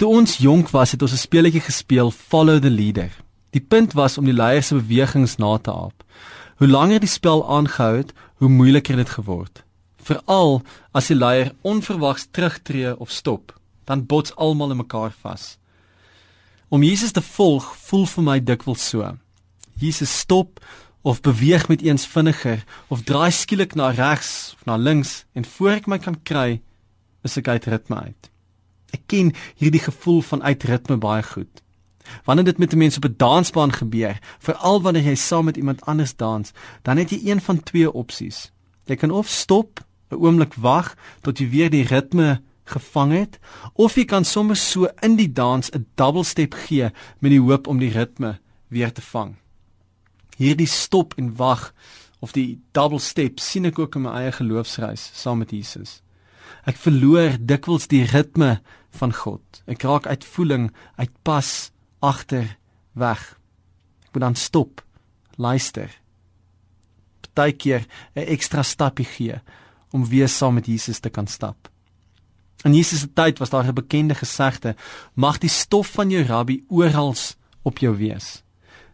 Toe ons jonk was, het ons 'n speletjie gespeel, Follow the Leader. Die punt was om die leier se bewegings na te aap. Hoe langer die spel aangehou het, hoe moeiliker dit geword. Veral as die leier onverwags terugtreë of stop, dan bots almal in mekaar vas. Om Jesus te volg voel vir my dikwels so. Jesus stop of beweeg met eens vinniger of draai skielik na regs of na links en voor ek my kan kry, is ek uit ritme uit. Ek ken hierdie gevoel van uit ritme baie goed. Wanneer dit met 'n mens op 'n dansbaan gebeur, veral wanneer jy saam met iemand anders dans, dan het jy een van twee opsies. Jy kan of stop, 'n oomblik wag tot jy weer die ritme gevang het, of jy kan sommer so in die dans 'n double step gee met die hoop om die ritme weer te vang. Hierdie stop en wag of die double step sien ek ook in my eie geloofsreis saam met Jesus. Ek verloor dikwels die ritme van God. Ek raak uit voeling, uit pas agter weg. Ek moet dan stop, luister. Partykeer 'n ekstra stapie gee om weer saam met Jesus te kan stap. In Jesus se tyd was daar 'n bekende gesegde: "Mag die stof van jou rabbi oral op jou wees."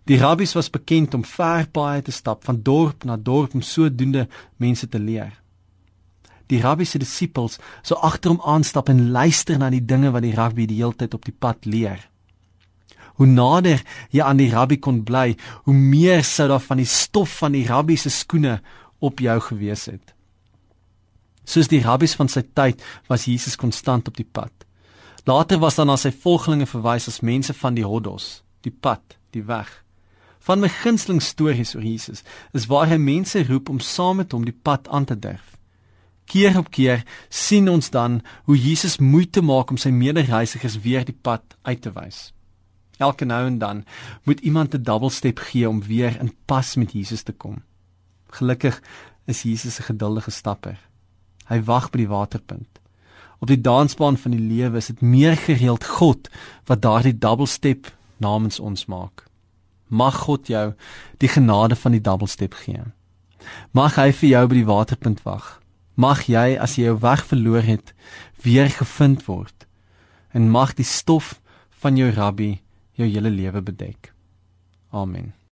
Die rabbies was bekend om ver paaie te stap van dorp na dorp om sodoende mense te leer die rabbi se disippels so agter hom aanstap en luister na die dinge wat die rabbi die hele tyd op die pad leer. Hoe nader jy aan die rabbi kon bly, hoe meer sou daar van die stof van die rabbi se skoene op jou gewees het. Soos die rabbies van sy tyd was Jesus konstant op die pad. Later was dan na sy volgelinge verwys as mense van die hodos, die pad, die weg. Van my gunsteling stories oor Jesus is waar hy mense roep om saam met hom die pad aan te durf. Keer op keer sien ons dan hoe Jesus moeite maak om sy medereisigers weer die pad uit te wys. Elke nou en dan moet iemand 'n double step gee om weer in pas met Jesus te kom. Gelukkig is Jesus 'n geduldige stapper. Hy wag by die waterpunt. Op die dansbaan van die lewe is dit meer gereeld God wat daardie double step namens ons maak. Mag God jou die genade van die double step gee. Mag hy vir jou by die waterpunt wag. Mag jy as jy jou weg verloor het, weer gevind word. En mag die stof van jou rabbi jou hele lewe bedek. Amen.